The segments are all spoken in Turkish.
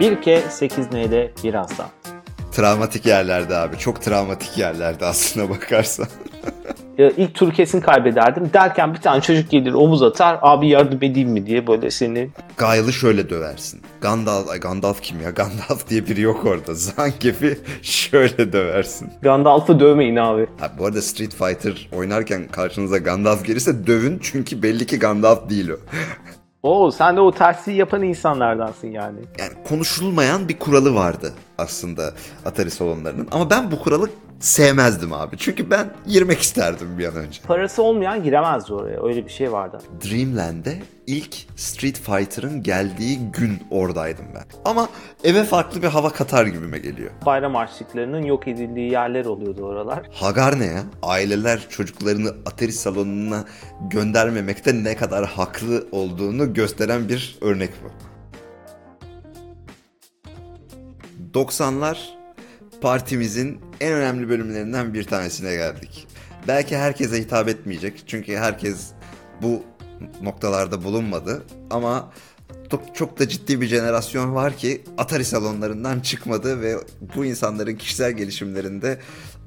1K 8N'de birazdan. Travmatik yerlerde abi. Çok travmatik yerlerde aslına bakarsan. İlk tur kesin kaybederdim. Derken bir tane çocuk gelir omuz atar. Abi yardım edeyim mi diye böyle seni. Gail'ı şöyle döversin. Gandalf, ay Gandalf kim ya? Gandalf diye biri yok orada. Zangief'i şöyle döversin. Gandalf'ı dövmeyin abi. Ha, bu arada Street Fighter oynarken karşınıza Gandalf gelirse dövün çünkü belli ki Gandalf değil o. Oo sen de o tersi yapan insanlardansın yani. Yani konuşulmayan bir kuralı vardı aslında Atari salonlarının. Ama ben bu kuralı sevmezdim abi. Çünkü ben girmek isterdim bir an önce. Parası olmayan giremezdi oraya. Öyle bir şey vardı. Dreamland'de ilk Street Fighter'ın geldiği gün oradaydım ben. Ama eve farklı bir hava katar gibime geliyor. Bayram harçlıklarının yok edildiği yerler oluyordu oralar. Hagar ne ya? Aileler çocuklarını Atari salonuna göndermemekte ne kadar haklı olduğunu gösteren bir örnek bu. 90'lar partimizin en önemli bölümlerinden bir tanesine geldik. Belki herkese hitap etmeyecek çünkü herkes bu noktalarda bulunmadı ama çok, çok da ciddi bir jenerasyon var ki Atari salonlarından çıkmadı ve bu insanların kişisel gelişimlerinde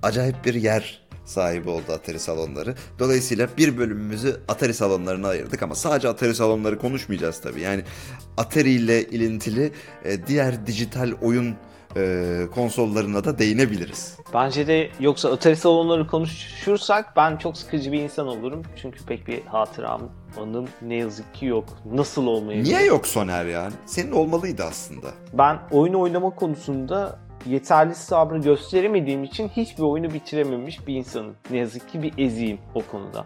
acayip bir yer sahibi oldu Atari salonları. Dolayısıyla bir bölümümüzü Atari salonlarına ayırdık ama sadece Atari salonları konuşmayacağız tabii. Yani Atari ile ilintili e, diğer dijital oyun e, konsollarına da değinebiliriz. Bence de yoksa Atari salonları konuşursak ben çok sıkıcı bir insan olurum. Çünkü pek bir hatıram, anım ne yazık ki yok. Nasıl olmayabilir? Niye yok Soner ya? Senin olmalıydı aslında. Ben oyun oynama konusunda yeterli sabrı gösteremediğim için hiçbir oyunu bitirememiş bir insanım. Ne yazık ki bir eziyim o konuda.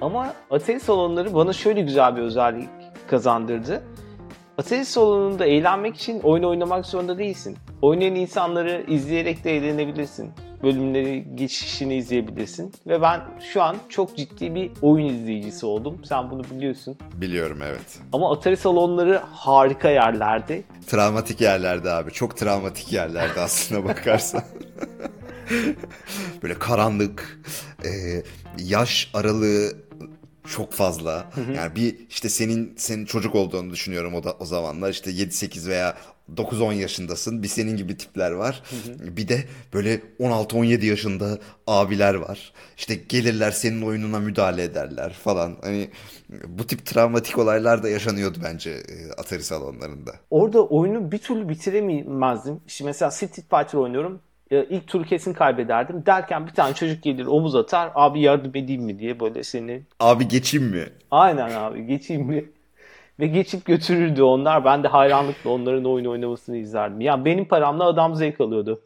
Ama Atari salonları bana şöyle güzel bir özellik kazandırdı. Atari salonunda eğlenmek için oyun oynamak zorunda değilsin. Oynayan insanları izleyerek de eğlenebilirsin. Bölümleri geçişini izleyebilirsin. Ve ben şu an çok ciddi bir oyun izleyicisi oldum. Sen bunu biliyorsun. Biliyorum evet. Ama Atari salonları harika yerlerdi. Travmatik yerlerde abi. Çok travmatik yerlerde aslına bakarsan. Böyle karanlık, e, yaş aralığı çok fazla. Yani bir işte senin senin çocuk olduğunu düşünüyorum o da o zamanlar. İşte 7-8 veya 9-10 yaşındasın. Bir senin gibi tipler var. Bir de böyle 16-17 yaşında abiler var. İşte gelirler senin oyununa müdahale ederler falan. Hani bu tip travmatik olaylar da yaşanıyordu bence e, Atari salonlarında. Orada oyunu bir türlü bitiremezdim. İşte mesela Street Fighter oynuyorum. Ya ilk turu kesin kaybederdim. Derken bir tane çocuk gelir omuz atar. Abi yardım edeyim mi diye böyle seni. Abi geçeyim mi? Aynen abi geçeyim mi? Ve geçip götürürdü onlar. Ben de hayranlıkla onların oyun oynamasını izlerdim. Yani benim paramla adam zevk alıyordu.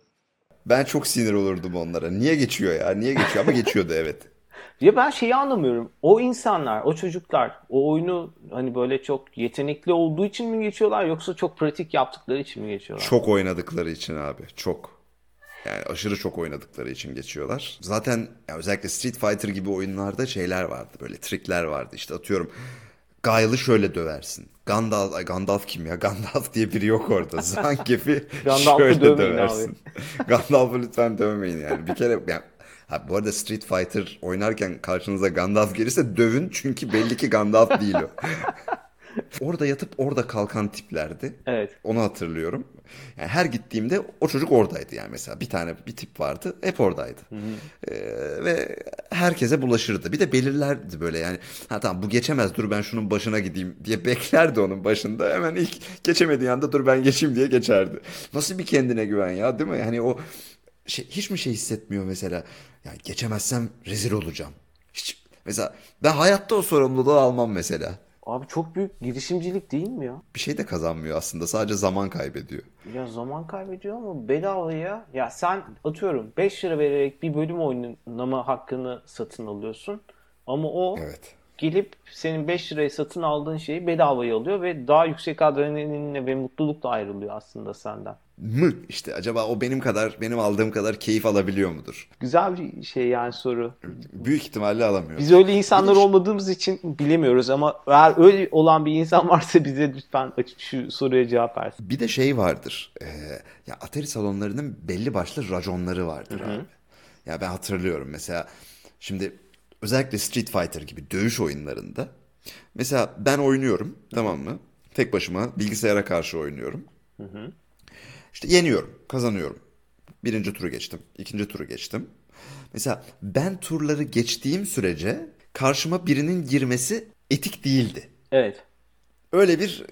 Ben çok sinir olurdum onlara. Niye geçiyor ya? Niye geçiyor? Ama geçiyordu evet. Ya ben şeyi anlamıyorum. O insanlar, o çocuklar o oyunu hani böyle çok yetenekli olduğu için mi geçiyorlar yoksa çok pratik yaptıkları için mi geçiyorlar? Çok oynadıkları için abi. Çok. Yani aşırı çok oynadıkları için geçiyorlar. Zaten ya özellikle Street Fighter gibi oyunlarda şeyler vardı. Böyle trikler vardı. İşte atıyorum Gail'ı şöyle döversin. Gandalf, Gandalf kim ya? Gandalf diye biri yok orada. Zangief'i şöyle döversin. Gandalf'ı lütfen dövmeyin yani. Bir kere yani, ha, bu arada Street Fighter oynarken karşınıza Gandalf gelirse dövün çünkü belli ki Gandalf değil o. orada yatıp orada kalkan tiplerdi. Evet. Onu hatırlıyorum. Yani her gittiğimde o çocuk oradaydı yani mesela bir tane bir tip vardı hep oradaydı. Ee, ve herkese bulaşırdı. Bir de belirlerdi böyle yani ha tamam bu geçemez dur ben şunun başına gideyim diye beklerdi onun başında. Hemen ilk geçemediği anda dur ben geçeyim diye geçerdi. Nasıl bir kendine güven ya değil mi? Yani o şey, hiç mi şey hissetmiyor mesela? Yani geçemezsem rezil olacağım. Hiç mesela ben hayatta o sorumluluğu almam mesela. Abi çok büyük girişimcilik değil mi ya? Bir şey de kazanmıyor aslında. Sadece zaman kaybediyor. Ya zaman kaybediyor ama bedavaya ya sen atıyorum 5 lira vererek bir bölüm oynama hakkını satın alıyorsun. Ama o Evet. gelip senin 5 liraya satın aldığın şeyi bedavaya alıyor ve daha yüksek adrenalinle ve mutlulukla ayrılıyor aslında senden. Mı? İşte acaba o benim kadar, benim aldığım kadar keyif alabiliyor mudur? Güzel bir şey yani soru. Büyük ihtimalle alamıyor. Biz öyle insanlar olmadığımız için bilemiyoruz ama eğer öyle olan bir insan varsa bize lütfen açıp şu soruya cevap versin. Bir de şey vardır. Ee, ya Atari salonlarının belli başlı raconları vardır abi. Ya ben hatırlıyorum mesela şimdi özellikle Street Fighter gibi dövüş oyunlarında mesela ben oynuyorum tamam mı? Tek başıma bilgisayara karşı oynuyorum. İşte yeniyorum, kazanıyorum. Birinci turu geçtim, ikinci turu geçtim. Mesela ben turları geçtiğim sürece karşıma birinin girmesi etik değildi. Evet. Öyle bir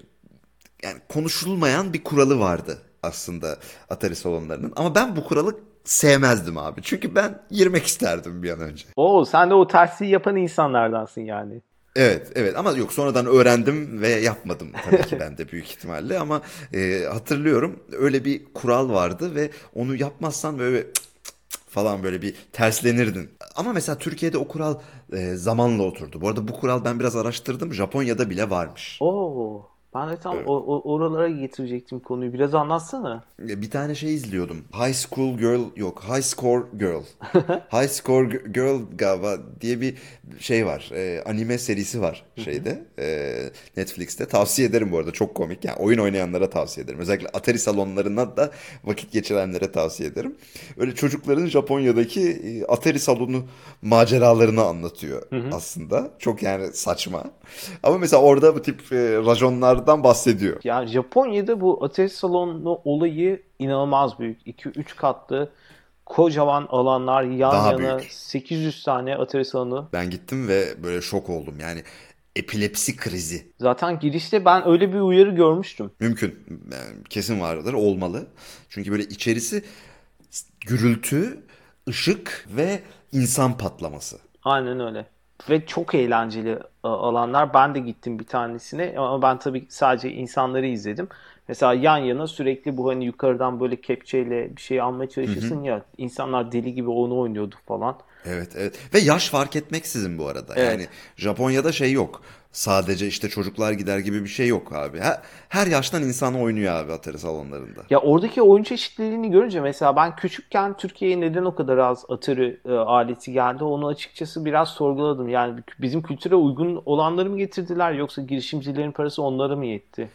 yani konuşulmayan bir kuralı vardı aslında Atari salonlarının. Ama ben bu kuralı sevmezdim abi. Çünkü ben girmek isterdim bir an önce. Oo sen de o tersi yapan insanlardansın yani. Evet, evet ama yok sonradan öğrendim ve yapmadım tabii ki ben de büyük ihtimalle ama e, hatırlıyorum öyle bir kural vardı ve onu yapmazsan böyle falan böyle bir terslenirdin. Ama mesela Türkiye'de o kural e, zamanla oturdu. Bu arada bu kural ben biraz araştırdım. Japonya'da bile varmış. Oo ben de tam Evet. o- o- oralara getirecektim konuyu. Biraz anlatsana. Bir tane şey izliyordum. High School Girl yok. High Score Girl. High Score Girl galiba diye bir şey var. E, anime serisi var şeyde. e, Netflix'te. Tavsiye ederim bu arada. Çok komik. Yani oyun oynayanlara tavsiye ederim. Özellikle Atari salonlarında da vakit geçirenlere tavsiye ederim. Öyle çocukların Japonya'daki e, Atari salonu maceralarını anlatıyor aslında. Çok yani saçma. Ama mesela orada bu tip e, rajonlardan bahsediyor. Ya Japonya'da bu Atari salonu olayı inanılmaz büyük. 2-3 katlı kocaman alanlar yan Daha yana büyük. 800 tane Atari salonu. Ben gittim ve böyle şok oldum. Yani epilepsi krizi. Zaten girişte ben öyle bir uyarı görmüştüm. Mümkün. Yani kesin vardır. Olmalı. Çünkü böyle içerisi gürültü, ışık ve insan patlaması. Aynen öyle. Ve çok eğlenceli e, alanlar. Ben de gittim bir tanesine ama ben tabii sadece insanları izledim. Mesela yan yana sürekli bu hani yukarıdan böyle kepçeyle bir şey almaya çalışırsın ya. insanlar deli gibi onu oynuyordu falan. Evet, evet. Ve yaş fark etmeksizin bu arada. Evet. Yani Japonya'da şey yok. Sadece işte çocuklar gider gibi bir şey yok abi. Her, her yaştan insan oynuyor abi Atari salonlarında. Ya oradaki oyun çeşitliliğini görünce mesela ben küçükken Türkiye'ye neden o kadar az Atari e, aleti geldi onu açıkçası biraz sorguladım. Yani bizim kültüre uygun olanları mı getirdiler yoksa girişimcilerin parası onlara mı yetti?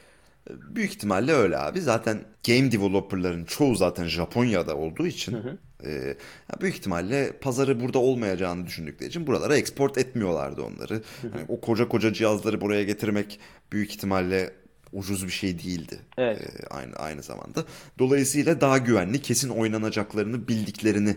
Büyük ihtimalle öyle abi. Zaten game developerların çoğu zaten Japonya'da olduğu için e, büyük ihtimalle pazarı burada olmayacağını düşündükleri için buralara export etmiyorlardı onları. Yani o koca koca cihazları buraya getirmek büyük ihtimalle ucuz bir şey değildi. Evet. E, aynı aynı zamanda. Dolayısıyla daha güvenli, kesin oynanacaklarını bildiklerini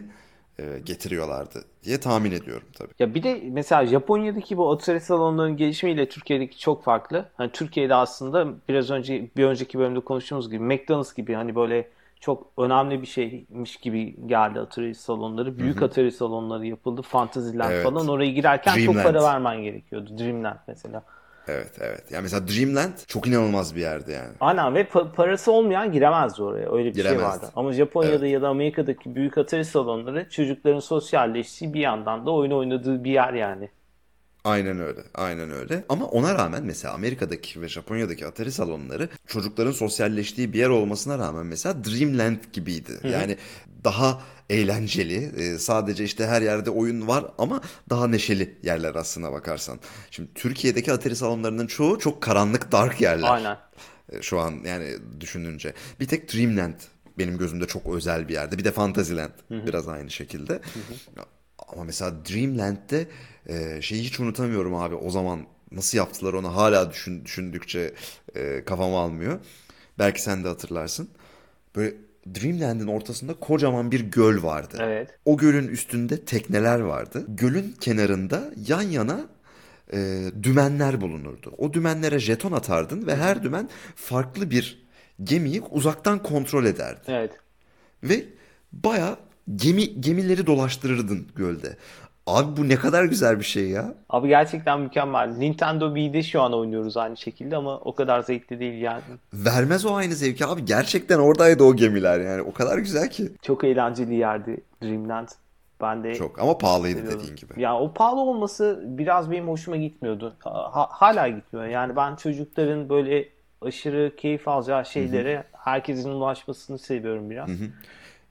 e, getiriyorlardı diye tahmin ediyorum tabii. Ya bir de mesela Japonya'daki bu Atari salonlarının gelişimiyle Türkiye'deki çok farklı. Hani Türkiye'de aslında biraz önce bir önceki bölümde konuştuğumuz gibi McDonald's gibi hani böyle çok önemli bir şeymiş gibi geldi Atari salonları. Büyük Atari salonları yapıldı. Fantasyland Evet. falan. Oraya girerken çok Dreamland. para vermen gerekiyordu. Dreamland mesela. Evet evet. Yani mesela Dreamland çok inanılmaz bir yerdi yani. Aynen ve pa- parası olmayan giremezdi oraya. Öyle bir şey Giremezdi. vardı. Ama Japonya'da ya da Amerika'daki büyük Atari salonları çocukların sosyalleştiği bir yandan da oyun oynadığı bir yer yani. Aynen öyle. Aynen öyle. Ama ona rağmen mesela Amerika'daki ve Japonya'daki Atari salonları çocukların sosyalleştiği bir yer olmasına rağmen mesela Dreamland gibiydi. Yani daha eğlenceli. e, Sadece işte her yerde oyun var ama daha neşeli yerler aslına bakarsan. Şimdi Türkiye'deki Atari salonlarının çoğu çok karanlık, dark yerler. Aynen. E, Şu an yani düşününce. Bir tek Dreamland benim gözümde çok özel bir yerde. Bir de Fantasyland biraz aynı şekilde. Ama mesela Dreamland'de e, şeyi hiç unutamıyorum abi. O zaman nasıl yaptılar onu hala düşün, düşündükçe e, kafam almıyor. Belki sen de hatırlarsın. Böyle Dreamland'in ortasında kocaman bir göl vardı. Evet. O gölün üstünde tekneler vardı. Gölün kenarında yan yana e, dümenler bulunurdu. O dümenlere jeton atardın ve her dümen farklı bir gemiyi uzaktan kontrol ederdi. Evet. Ve baya gemi gemileri dolaştırırdın gölde. Abi bu ne kadar güzel bir şey ya. Abi gerçekten mükemmel. Nintendo Wii'de şu an oynuyoruz aynı şekilde ama o kadar zevkli değil yani. Vermez o aynı zevki abi. Gerçekten oradaydı o gemiler yani. O kadar güzel ki. Çok eğlenceli yerdi Dreamland. Ben de Çok ama pahalıydı dediğin gibi. Ya o pahalı olması biraz benim hoşuma gitmiyordu. Ha- hala gitmiyor. Yani ben çocukların böyle aşırı keyif alacağı şeylere herkesin ulaşmasını seviyorum biraz.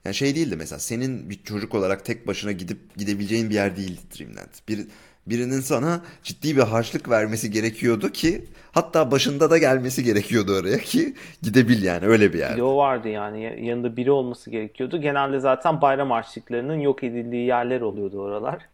Yani şey değildi mesela senin bir çocuk olarak tek başına gidip gidebileceğin bir yer değildi Dreamland. Bir, birinin sana ciddi bir harçlık vermesi gerekiyordu ki hatta başında da gelmesi gerekiyordu oraya ki gidebil yani öyle bir yer. de o vardı yani Ya- yanında biri olması gerekiyordu. Genelde zaten bayram harçlıklarının yok edildiği yerler oluyordu oralar.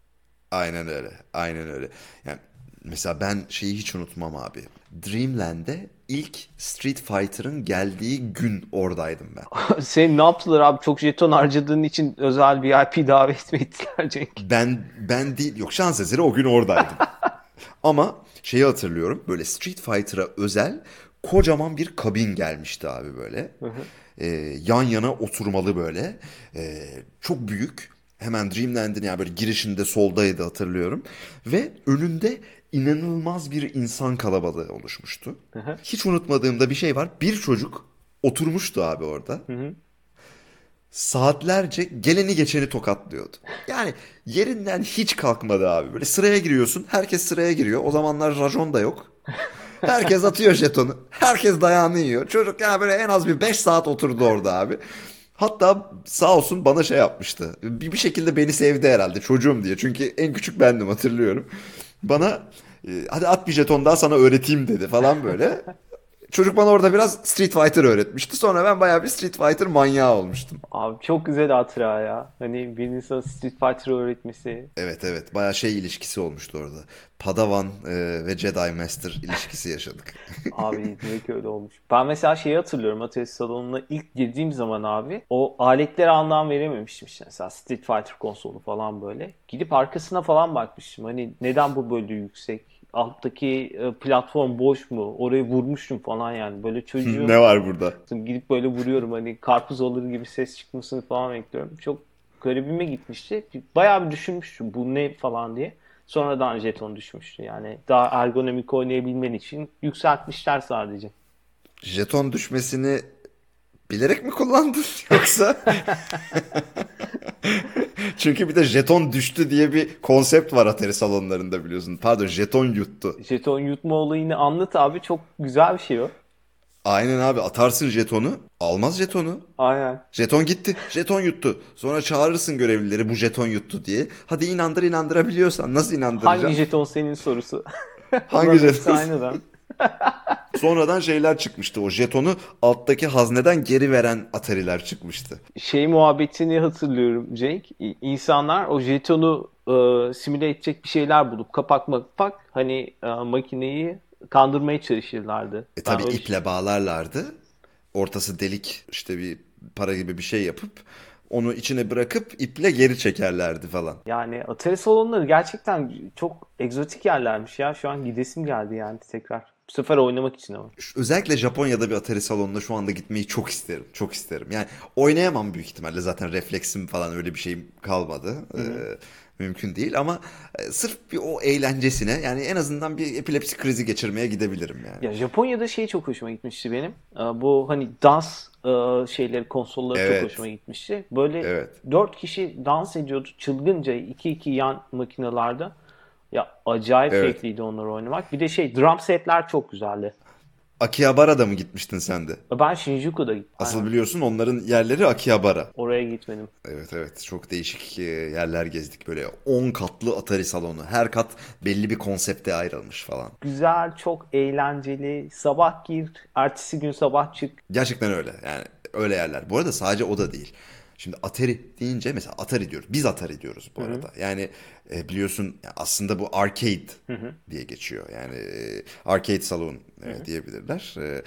Aynen öyle. Aynen öyle. Yani Mesela ben şeyi hiç unutmam abi. Dreamland'e ilk Street Fighter'ın geldiği gün oradaydım ben. Sen ne yaptılar abi? Çok jeton harcadığın için özel VIP davet mi ettiler Cenk? Ben ben değil yok şans eseri o gün oradaydım. Ama şeyi hatırlıyorum böyle Street Fighter'a özel kocaman bir kabin gelmişti abi böyle. Ee, yan yana oturmalı böyle. Ee, çok büyük. Hemen Dreamland'in yani böyle girişinde soldaydı hatırlıyorum. Ve önünde inanılmaz bir insan kalabalığı oluşmuştu. Hiç unutmadığımda bir şey var. Bir çocuk oturmuştu abi orada. Saatlerce geleni geçeni tokatlıyordu. Yani yerinden hiç kalkmadı abi. Böyle sıraya giriyorsun. Herkes sıraya giriyor. O zamanlar rajon da yok. Herkes atıyor jetonu. Herkes dayağını yiyor. Çocuk ya böyle en az bir 5 saat oturdu orada abi. Hatta sağ olsun bana şey yapmıştı. Bir, bir şekilde beni sevdi herhalde çocuğum diye. Çünkü en küçük bendim hatırlıyorum. Bana e, hadi at bir jeton daha sana öğreteyim dedi falan böyle. Çocuk bana orada biraz Street Fighter öğretmişti. Sonra ben bayağı bir Street Fighter manyağı olmuştum. Abi çok güzel hatıra ya. Hani bir insan Street Fighter öğretmesi. Evet evet bayağı şey ilişkisi olmuştu orada. Padawan e, ve Jedi Master ilişkisi yaşadık. Abi direkt öyle olmuş. Ben mesela şeyi hatırlıyorum atölye salonuna ilk girdiğim zaman abi o aletlere anlam verememiştim işte mesela Street Fighter konsolu falan böyle. Gidip arkasına falan bakmıştım. Hani neden bu böyle yüksek? Alttaki e, platform boş mu? Orayı vurmuştum falan yani. Böyle çocuğum ne var burada? gidip böyle vuruyorum hani karpuz alır gibi ses çıkmasını falan bekliyorum. Çok garibime gitmişti. Bayağı bir düşünmüştüm bu ne falan diye. Sonradan jeton düşmüştü. Yani daha ergonomik oynayabilmen için yükseltmişler sadece. Jeton düşmesini bilerek mi kullandın yoksa? Çünkü bir de jeton düştü diye bir konsept var Atari salonlarında biliyorsun. Pardon jeton yuttu. Jeton yutma olayını anlat abi. Çok güzel bir şey o. Aynen abi atarsın jetonu almaz jetonu. Aynen. Jeton gitti. Jeton yuttu. Sonra çağırırsın görevlileri bu jeton yuttu diye. Hadi inandır inandırabiliyorsan. Nasıl inandıracaksın? Hangi jeton senin sorusu? Hangi jeton? Aynen. Sonradan şeyler çıkmıştı. O jetonu alttaki hazneden geri veren Atari'ler çıkmıştı. Şey muhabbetini hatırlıyorum Cenk. İnsanlar o jetonu e, simüle edecek bir şeyler bulup kapak mapak hani e, makineyi kandırmaya çalışırlardı. E tabi iple bağlarlardı. Ortası delik işte bir para gibi bir şey yapıp onu içine bırakıp iple geri çekerlerdi falan. Yani Atari salonları gerçekten çok egzotik yerlermiş ya. Şu an gidesim geldi yani tekrar. Bu sefer oynamak için ama. Özellikle Japonya'da bir Atari salonuna şu anda gitmeyi çok isterim. Çok isterim. Yani oynayamam büyük ihtimalle. Zaten refleksim falan öyle bir şeyim kalmadı. Ee, mümkün değil ama e, sırf bir o eğlencesine yani en azından bir epilepsi krizi geçirmeye gidebilirim yani. Ya Japonya'da şey çok hoşuma gitmişti benim. Ee, Bu hani dans e, şeyleri konsolları Evet. çok hoşuma gitmişti. Böyle Evet. dört kişi dans ediyordu çılgınca iki iki yan makinalarda. Ya acayip Evet. zevkliydi onları oynamak. Bir de şey drum setler çok güzeldi. Akihabara'da mı gitmiştin sen de? Ben Shinjuku'da gittim. Asıl Aynen. biliyorsun onların yerleri Akihabara. Oraya gitmedim. Evet evet çok değişik e, yerler gezdik böyle 10 katlı Atari salonu. Her kat belli bir konsepte ayrılmış falan. Güzel, çok eğlenceli. Sabah gir, ertesi gün sabah çık. Gerçekten öyle yani öyle yerler. Bu arada sadece o da değil. Şimdi Atari deyince mesela Atari diyoruz. Biz Atari diyoruz bu arada. Yani e, biliyorsun aslında bu arcade diye geçiyor. Yani e, arcade salon e, diyebilirler. E,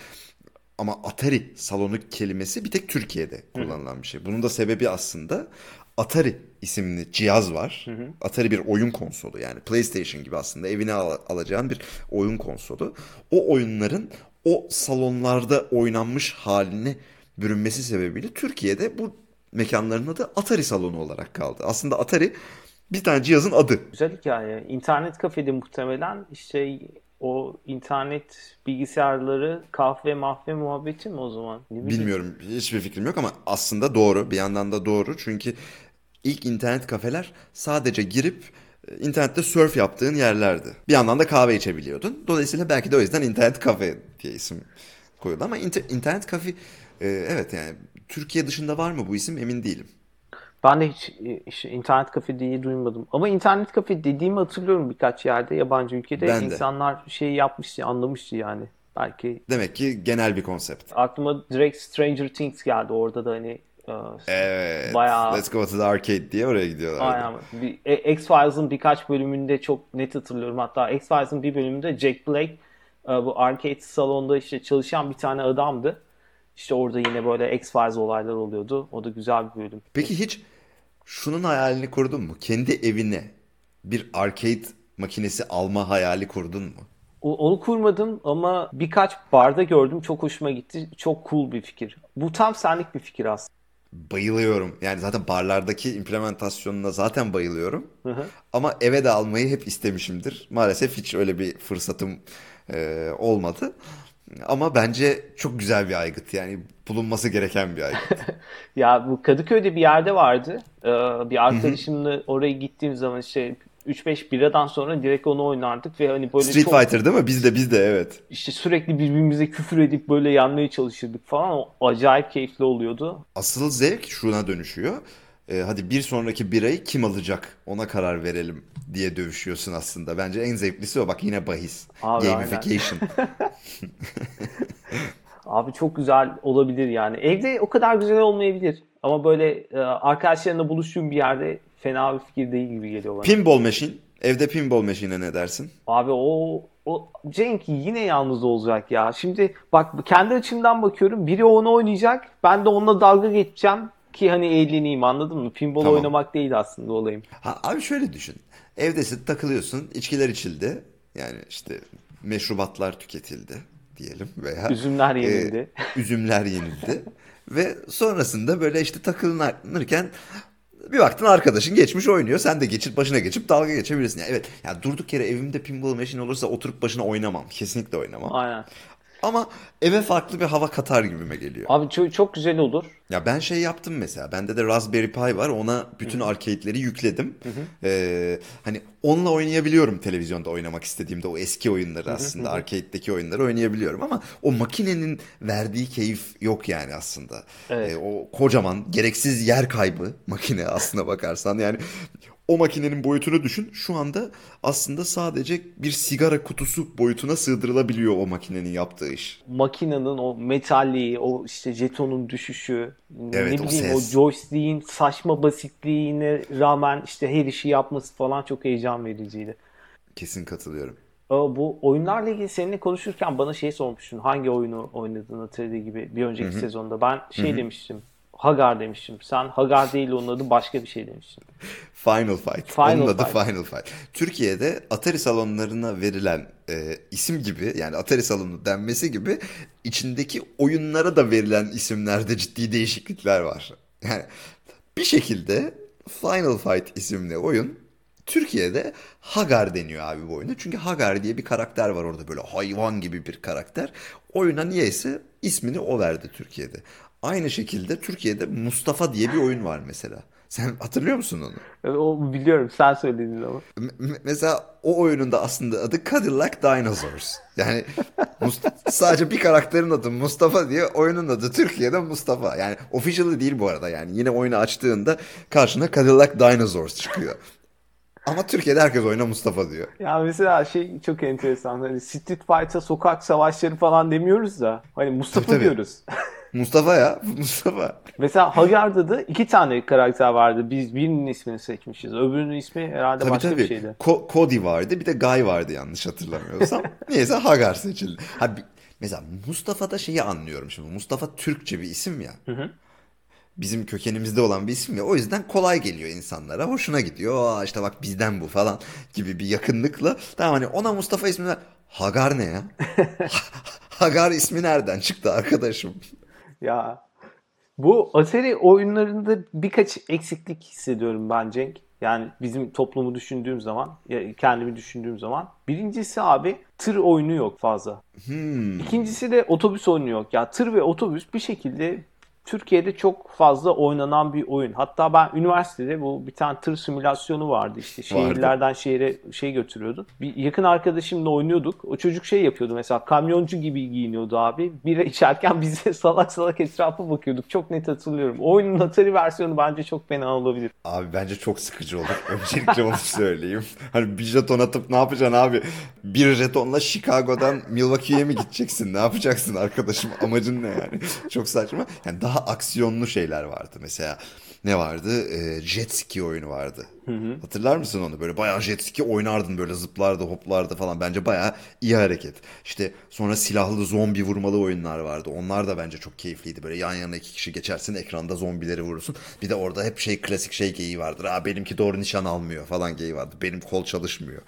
ama Atari salonu kelimesi bir tek Türkiye'de kullanılan bir şey. Bunun da sebebi aslında Atari isimli cihaz var. Atari bir oyun konsolu yani PlayStation gibi aslında evine al- alacağın bir oyun konsolu. O oyunların o salonlarda oynanmış haline bürünmesi sebebiyle Türkiye'de bu mekanların adı Atari salonu olarak kaldı. Aslında Atari bir tane cihazın adı. Güzel hikaye. İnternet kafede muhtemelen işte o internet bilgisayarları kahve mahve muhabbeti mi o zaman? Ne. Bilmiyorum hiçbir fikrim yok ama aslında doğru bir yandan da doğru çünkü ilk internet kafeler sadece girip e, internette surf yaptığın yerlerdi. Bir yandan da kahve içebiliyordun. Dolayısıyla belki de o yüzden internet kafe diye isim koyuldu ama inter- internet kafe e, evet yani Türkiye dışında var mı bu isim emin değilim. Ben de hiç e, işte internet kafe diye duymadım. Ama internet kafe dediğimi hatırlıyorum birkaç yerde yabancı ülkede Ben de. insanlar şey yapmıştı, anlamıştı yani. Belki Demek ki genel bir konsept. aklıma direkt Stranger Things geldi. Orada da hani Ee, Evet. Bayağı- Let's go to the arcade diye oraya gidiyorlar. Aynen. Bir, e, X-Files'ın birkaç bölümünde çok net hatırlıyorum. Hatta X-Files'ın bir bölümünde Jack Black e, bu arcade salonda işte çalışan bir tane adamdı. İşte orada yine böyle X-Files olaylar oluyordu. O da güzel bir bölüm. Peki hiç şunun hayalini kurdun mu? Kendi evine bir arcade makinesi alma hayali kurdun mu? O- Onu kurmadım ama birkaç barda gördüm. Çok hoşuma gitti. Çok cool bir fikir. Bu tam senlik bir fikir aslında. Bayılıyorum. Yani zaten barlardaki implementasyonuna zaten bayılıyorum. Hı hı. Ama eve de almayı hep istemişimdir. Maalesef hiç öyle bir fırsatım e, olmadı. Ama bence çok güzel bir aygıt. Yani bulunması gereken bir aygıt. Ya bu Kadıköy'de bir yerde vardı. Ee, bir arkadaşımla oraya gittiğim zaman işte 3-5 biradan sonra direkt onu oynardık ve hani böyle Street çok Fighter değil mi? Bizde bizde evet. işte sürekli birbirimize küfür edip böyle yenmeye çalışırdık falan. O acayip keyifli oluyordu. Asıl zevk şuna dönüşüyor. E, hadi bir sonraki birayı kim alacak ona karar verelim diye dövüşüyorsun aslında. Bence en zevklisi o. Bak yine bahis. Abi, Gamification. Abi çok güzel olabilir yani. Evde o kadar güzel olmayabilir. Ama böyle e, arkadaşlarınla buluştuğun bir yerde fena bir fikir değil gibi geliyor bana. Pinball machine. Evde pinball machine'e ne dersin? Abi o o Cenk yine yalnız olacak ya. Şimdi bak kendi açımdan bakıyorum. Biri onu oynayacak. Ben de onunla dalga geçeceğim ki hani eğleneyim anladın mı? Pinball Tamam. oynamak değil aslında olayım. Ha, abi şöyle düşün. Evdesin takılıyorsun. içkiler içildi. Yani işte meşrubatlar tüketildi diyelim veya Üzümler e, yenildi. üzümler yenildi. Ve sonrasında böyle işte takılınırken bir baktın arkadaşın geçmiş oynuyor. Sen de geçip başına geçip dalga geçebilirsin. Yani evet ya durduk yere evimde pinball machine olursa oturup başına oynamam. Kesinlikle oynamam. Aynen. Ama eve farklı bir hava katar gibime geliyor. Abi çok, çok güzel olur. Ya ben şey yaptım mesela. Bende de Raspberry Pi var. Ona bütün arcade'leri yükledim. Ee, hani onunla oynayabiliyorum televizyonda oynamak istediğimde. O eski oyunları aslında arcade'deki oyunları oynayabiliyorum ama o makinenin verdiği keyif yok yani aslında. Evet. Ee, o kocaman gereksiz yer kaybı makine aslına bakarsan. Yani o makinenin boyutunu düşün. Şu anda aslında sadece bir sigara kutusu boyutuna sığdırılabiliyor o makinenin yaptığı iş. Makinenin o metalliği, o işte jetonun düşüşü, Evet, ne o bileyim o, ses. joystick'in saçma basitliğine rağmen işte her işi yapması falan çok heyecan vericiydi. Kesin katılıyorum. Bu oyunlarla ilgili seninle konuşurken bana şey sormuştun. Hangi oyunu oynadın Atari gibi bir önceki sezonda. Ben şey demiştim. Hagar demiştim. Sen Hagar değil onun adı başka bir şey demiştin. Final Fight. Final Onun adı Fight. Final Fight. Türkiye'de Atari salonlarına verilen e, isim gibi yani Atari salonu denmesi gibi içindeki oyunlara da verilen isimlerde ciddi değişiklikler var. Yani bir şekilde Final Fight isimli oyun Türkiye'de Hagar deniyor abi bu oyuna. Çünkü Hagar diye bir karakter var orada böyle hayvan gibi bir karakter. Oyuna niyeyse ismini o verdi Türkiye'de. Aynı şekilde Türkiye'de Mustafa diye bir oyun var mesela. Sen hatırlıyor musun onu? O biliyorum sen söyledin ama. M- mesela o oyunun da aslında adı Cadillac Dinosaurs. Yani Mus- sadece bir karakterin adı Mustafa diye oyunun adı Türkiye'de Mustafa. Yani officially değil bu arada yani yine oyunu açtığında karşına Cadillac Dinosaurs çıkıyor. Ama Türkiye'de herkes oyuna Mustafa diyor. Ya mesela şey çok enteresan. Hani Street Fighter sokak savaşları falan demiyoruz da. Hani Mustafa Tabii, tabii. diyoruz. Mustafa ya Mustafa. Mesela Hagar'da da iki tane karakter vardı. Biz birinin ismini seçmişiz. Öbürünün ismi herhalde Tabii başka bir tabii. şeydi. Ko- Cody vardı bir de Guy vardı yanlış hatırlamıyorsam. Neyse Hagar seçildi. Ha, bi- mesela Mustafa'da şeyi anlıyorum şimdi. Mustafa Türkçe bir isim ya. Bizim kökenimizde olan bir isim ya. O yüzden kolay geliyor insanlara. Hoşuna gidiyor. Aa işte bak bizden bu falan gibi bir yakınlıkla. Tamam hani ona Mustafa ismini ver. Hagar ne ya? Hagar ismi nereden çıktı arkadaşım? Ya bu Atari oyunlarında birkaç eksiklik hissediyorum ben Cenk. Yani bizim toplumu düşündüğüm zaman, kendimi düşündüğüm zaman. Birincisi abi tır oyunu yok fazla. İkincisi de otobüs oyunu yok. Ya tır ve otobüs bir şekilde Türkiye'de çok fazla oynanan bir oyun. Hatta ben üniversitede bu bir tane tır simülasyonu vardı işte şehirlerden şehire şey götürüyordun. Bir yakın arkadaşımla oynuyorduk. O çocuk şey yapıyordu mesela kamyoncu gibi giyiniyordu abi. Bira içerken biz de salak salak etrafa bakıyorduk. Çok net hatırlıyorum. O oyunun Atari versiyonu bence çok fena olabilir. Abi bence çok sıkıcı olur. Öncelikle onu söyleyeyim. Hani bir jeton atıp ne yapacaksın abi? Bir jetonla Chicago'dan Milwaukee'ye mi gideceksin? Ne yapacaksın arkadaşım? Amacın ne yani? Çok saçma. Yani daha daha aksiyonlu şeyler vardı. Mesela ne vardı? Ee, jet ski oyunu vardı. Hatırlar mısın onu? Böyle bayağı jet ski oynardın böyle zıplardı hoplardı falan. Bence bayağı iyi hareket. İşte sonra silahlı zombi vurmalı oyunlar vardı. Onlar da bence çok keyifliydi. Böyle yan yana iki kişi geçersin ekranda zombileri vurursun. Bir de orada hep şey klasik şey geyiği vardır. Aa benimki doğru nişan almıyor falan geyiği vardı. Benim kol çalışmıyor.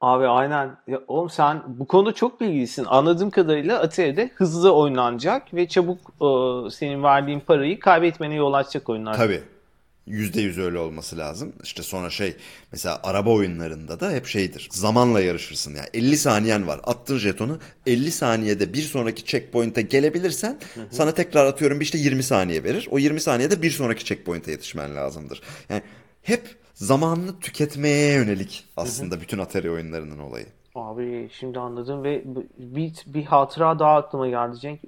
Abi aynen. Ya, oğlum sen bu konuda çok bilgilisin. Anladığım kadarıyla Atari'de hızlı oynanacak ve çabuk e, senin verdiğin parayı kaybetmene yol açacak oyunlar. Tabii. Yüzde yüz öyle olması lazım. İşte sonra şey mesela araba oyunlarında da hep şeydir. Zamanla yarışırsın yani 50 saniyen var. Attın jetonu 50 saniyede bir sonraki checkpoint'e gelebilirsen sana tekrar atıyorum bir işte 20 saniye verir. O 20 saniyede bir sonraki checkpoint'e yetişmen lazımdır. Yani hep zamanını tüketmeye yönelik aslında bütün Atari oyunlarının olayı. Abi şimdi anladım ve bir, bir hatıra daha aklıma geldi Cenk.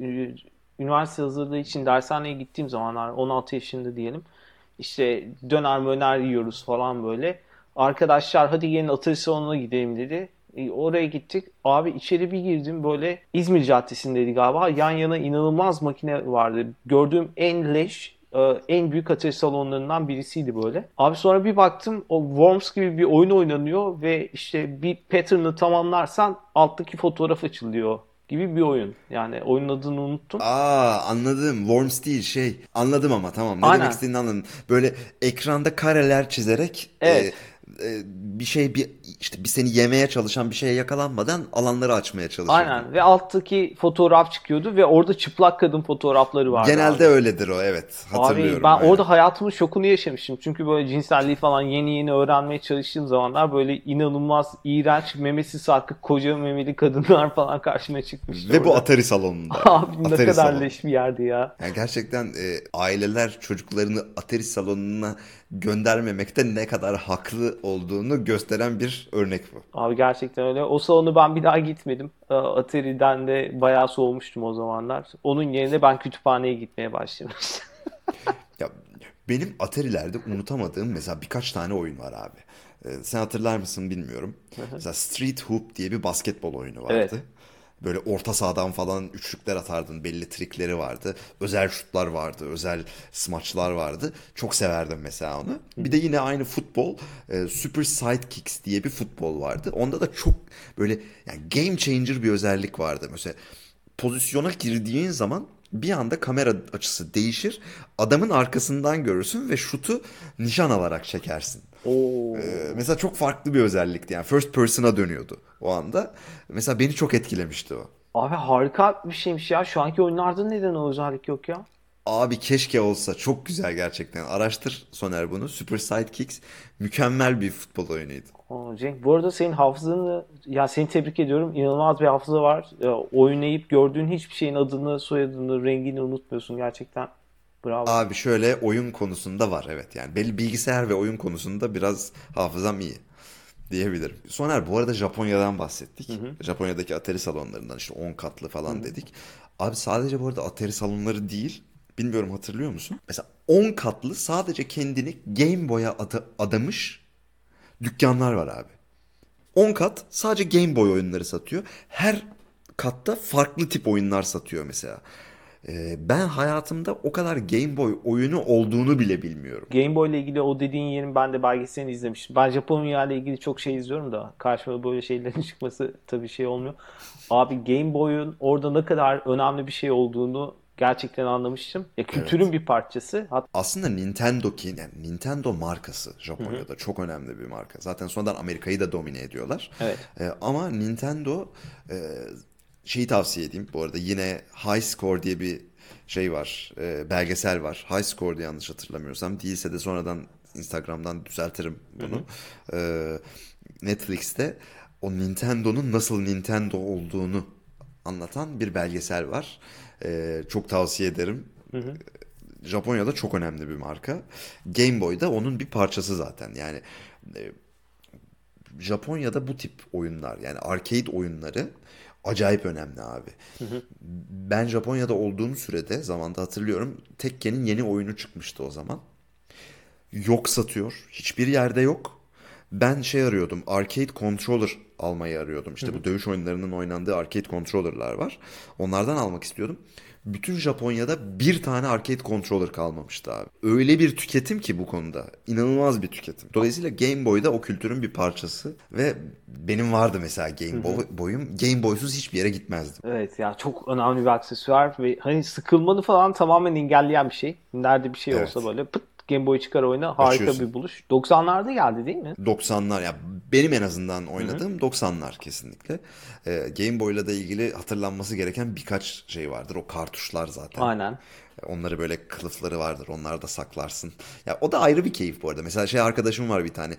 Üniversite hazırlığı için dershaneye gittiğim zamanlar 16 yaşında diyelim. İşte döner möner yiyoruz falan böyle. Arkadaşlar hadi gelin Atari salonuna gidelim dedi. E, oraya gittik. Abi içeri bir girdim böyle İzmir Caddesi'ndeydi galiba. Yan yana inanılmaz makine vardı. Gördüğüm en leş en büyük Atari salonlarından birisiydi böyle. Abi sonra bir baktım o Worms gibi bir oyun oynanıyor ve işte bir pattern'ı tamamlarsan alttaki fotoğraf açılıyor gibi bir oyun. Yani oyunun adını unuttum. Aa anladım. Worms değil şey. Anladım ama tamam. Ne Aynen. demek istediğini anladım. Böyle ekranda kareler çizerek Evet. e, e, bir şey bir işte bir seni yemeye çalışan bir şeye yakalanmadan alanları açmaya çalışıyor. Aynen ve alttaki fotoğraf çıkıyordu ve orada çıplak kadın fotoğrafları vardı. Genelde abi. öyledir o evet. Hatırlıyorum. Abi ben aynen. orada hayatımın şokunu yaşamıştım. Çünkü böyle cinselliği falan yeni yeni öğrenmeye çalıştığım zamanlar böyle inanılmaz iğrenç memesi sarkık koca memeli kadınlar falan karşıma çıkmıştı. Ve bu orada. Atari salonunda. Abi ne Atari kadar salonu. leş bir yerdi ya. Yani gerçekten e, aileler çocuklarını Atari salonuna göndermemekte ne kadar haklı olduğunu gösteren bir örnek bu. Abi gerçekten öyle. O salona ben bir daha gitmedim. Ee, Atari'den de bayağı soğumuştum o zamanlar. Onun yerine ben kütüphaneye gitmeye başlamıştım. Ya benim Atari'lerde unutamadığım mesela birkaç tane oyun var abi. Ee, sen hatırlar mısın bilmiyorum. Mesela Street Hoop diye bir basketbol oyunu vardı. Evet. Böyle orta sahadan falan üçlükler atardın. Belli trikleri vardı. Özel şutlar vardı. Özel smaçlar vardı. Çok severdim mesela onu. Bir de yine aynı futbol. e, Super Sidekicks diye bir futbol vardı. Onda da çok böyle yani game changer bir özellik vardı. Mesela pozisyona girdiğin zaman bir anda kamera açısı değişir. Adamın arkasından görürsün ve şutu nişan alarak çekersin. Oo. Ee, mesela çok farklı bir özellikti. Yani first person'a dönüyordu o anda. Mesela beni çok etkilemişti o. Abi harika bir şeymiş ya. Şu anki oyunlarda neden o özellik yok ya? Abi keşke olsa çok güzel gerçekten. Araştır Soner bunu. Super Sidekicks mükemmel bir futbol oyunuydu. Aa, Cenk bu arada senin hafızanı ya seni tebrik ediyorum. İnanılmaz bir hafıza var. Ya, oynayıp gördüğün hiçbir şeyin adını, soyadını, rengini unutmuyorsun gerçekten. Bravo. Abi şöyle oyun konusunda var evet yani belli bilgisayar ve oyun konusunda biraz hafızam iyi diyebilirim. Soner bu arada Japonya'dan bahsettik. Japonya'daki Atari salonlarından işte 10 katlı falan dedik. Abi sadece bu arada Atari salonları değil bilmiyorum hatırlıyor musun? Mesela 10 katlı sadece kendini Game Boy'a ada- adamış dükkanlar var abi. 10 kat sadece Game Boy oyunları satıyor. Her katta farklı tip oyunlar satıyor mesela. Ee, ben hayatımda o kadar Game Boy oyunu olduğunu bile bilmiyorum. Game Boy ile ilgili o dediğin yerin ben de belgeselini izlemiştim. Ben Japonya ile ilgili çok şey izliyorum da karşıma böyle şeylerin çıkması tabii şey olmuyor. Abi Game Boy'un orada ne kadar önemli bir şey olduğunu gerçekten anlamıştım. Ya kültürün bir parçası. Hatta Aslında Nintendo ki yani Nintendo markası Japonya'da çok önemli bir marka. Zaten sonradan Amerika'yı da domine ediyorlar. Evet. Ee, ama Nintendo e, şeyi tavsiye edeyim. Bu arada yine High Score diye bir şey var. e, belgesel var. High Score diye yanlış hatırlamıyorsam. Değilse de sonradan Instagram'dan düzeltirim bunu. Ee, Netflix'te o Nintendo'nun nasıl Nintendo olduğunu anlatan bir belgesel var. Ee, çok tavsiye ederim. Japonya'da çok önemli bir marka. Game Boy da onun bir parçası zaten. Yani e, Japonya'da bu tip oyunlar yani arcade oyunları acayip önemli abi. Ben Japonya'da olduğum sürede zamanda hatırlıyorum Tekken'in yeni oyunu çıkmıştı o zaman. Yok satıyor. Hiçbir yerde yok. Ben şey arıyordum. Arcade controller almayı arıyordum. İşte bu dövüş oyunlarının oynandığı arcade controller'lar var. Onlardan almak istiyordum. Bütün Japonya'da bir tane arcade controller kalmamıştı abi. Öyle bir tüketim ki bu konuda. İnanılmaz bir tüketim. Dolayısıyla Game Boy da o kültürün bir parçası ve benim vardı mesela Game Boy, Boy'um. Game Boy'suz hiçbir yere gitmezdim. Evet ya çok önemli bir aksesuar ve hani sıkılmanı falan tamamen engelleyen bir şey. Nerede bir şey Evet. olsa böyle pıt Game Boy çıkar oyna harika Açıyorsun. bir buluş. 90'larda geldi değil mi? 90'lar ya benim en azından oynadığım 90'lar kesinlikle. Ee, Game Boy'la da ilgili hatırlanması gereken birkaç şey vardır. O kartuşlar zaten. Aynen. Onları böyle kılıfları vardır. Onları da saklarsın. Ya o da ayrı bir keyif bu arada. Mesela şey arkadaşım var bir tane.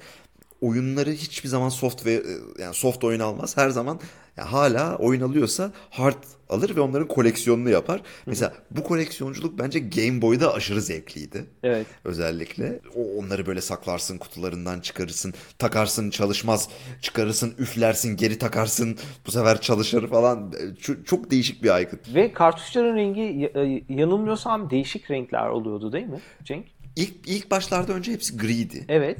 Oyunları hiçbir zaman soft ve yani soft oyun almaz. Her zaman ya hala oyun alıyorsa hard alır ve onların koleksiyonunu yapar. Mesela bu koleksiyonculuk bence Game Boy'da aşırı zevkliydi. Evet. Özellikle o onları böyle saklarsın kutularından çıkarırsın takarsın çalışmaz çıkarırsın üflersin geri takarsın bu sefer çalışır falan çok, çok değişik bir aygıt. Ve kartuşların rengi e, yanılmıyorsam değişik renkler oluyordu değil mi Cenk? İlk, ilk başlarda önce hepsi griydi. Evet.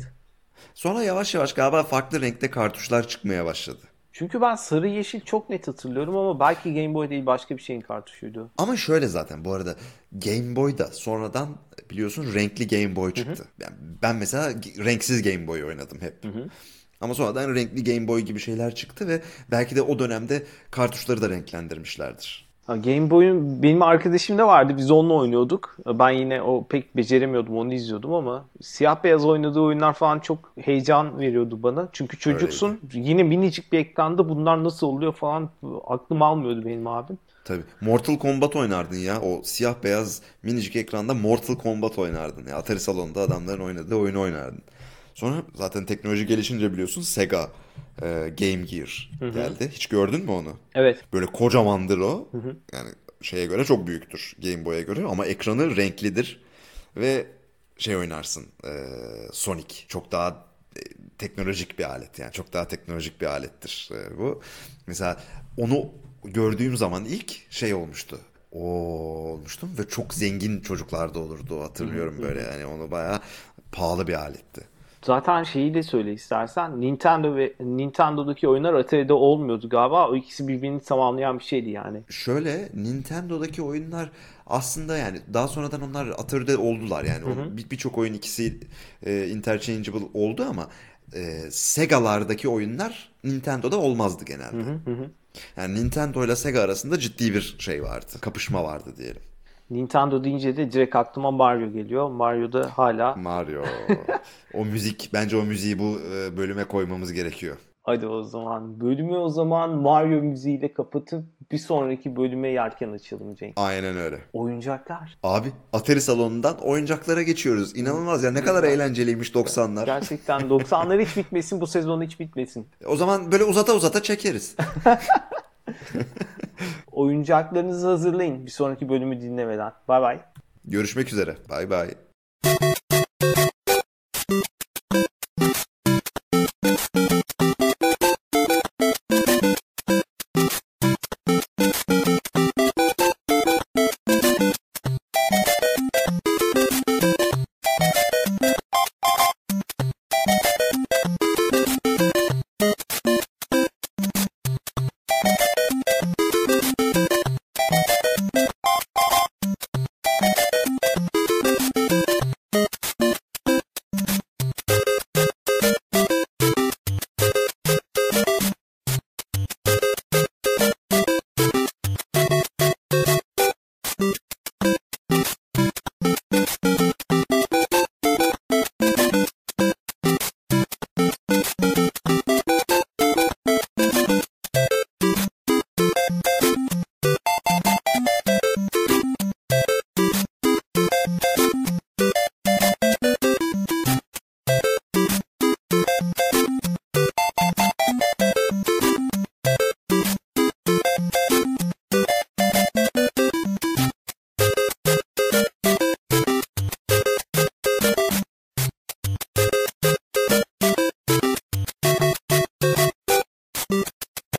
Sonra yavaş yavaş galiba farklı renkte kartuşlar çıkmaya başladı. Çünkü ben sarı yeşil çok net hatırlıyorum ama belki Game Boy değil başka bir şeyin kartuşuydu. Ama şöyle zaten bu arada Game Boy'da sonradan biliyorsun renkli Game Boy çıktı. Yani ben mesela renksiz Game Boy oynadım hep. Ama sonradan renkli Game Boy gibi şeyler çıktı ve belki de o dönemde kartuşları da renklendirmişlerdir. Game Boy'un benim arkadaşım da vardı. Biz onunla oynuyorduk. Ben yine o pek beceremiyordum. Onu izliyordum ama siyah beyaz oynadığı oyunlar falan çok heyecan veriyordu bana. Çünkü çocuksun. Yine minicik bir ekranda bunlar nasıl oluyor falan aklım almıyordu benim abim. Tabii. Mortal Kombat oynardın ya. O siyah beyaz minicik ekranda Mortal Kombat oynardın. Ya Atari salonunda adamların oynadığı oyunu oynardın. Sonra zaten teknoloji gelişince biliyorsun Sega e, Game Gear geldi. Hiç gördün mü onu? Evet. Böyle kocamandır o. Yani şeye göre çok büyüktür Game Boy'a göre ama ekranı renklidir ve şey oynarsın e, Sonic çok daha e, teknolojik bir alet yani çok daha teknolojik bir alettir e, bu. Mesela onu gördüğüm zaman ilk şey olmuştu. O olmuştum ve çok zengin çocuklarda olurdu hatırlıyorum böyle yani onu bayağı pahalı bir aletti. Zaten şeyi de söyle istersen. Nintendo ve Nintendo'daki oyunlar Atari'de olmuyordu galiba. O ikisi birbirini tamamlayan bir şeydi yani. Şöyle Nintendo'daki oyunlar aslında yani daha sonradan onlar Atari'de oldular yani O bir- birçok oyun ikisi e, interchangeable oldu ama e, Sega'lardaki oyunlar Nintendo'da olmazdı genelde. Yani Nintendo ile Sega arasında ciddi bir şey vardı. Kapışma vardı diyelim. Nintendo deyince de direkt aklıma Mario geliyor. Mario'da hala Mario. o müzik bence o müziği bu e, bölüme koymamız gerekiyor. Hadi o zaman bölümü o zaman Mario müziğiyle kapatıp bir sonraki bölüme yelken açalım Cenk. Aynen öyle. Oyuncaklar. Abi Atari salonundan oyuncaklara geçiyoruz. İnanılmaz ya ne kadar eğlenceliymiş 90'lar. Gerçekten 90'lar hiç bitmesin, bu sezon hiç bitmesin. O zaman böyle uzata uzata çekeriz. Oyuncaklarınızı hazırlayın bir sonraki bölümü dinlemeden. Bay bay. Görüşmek üzere. Bay bay.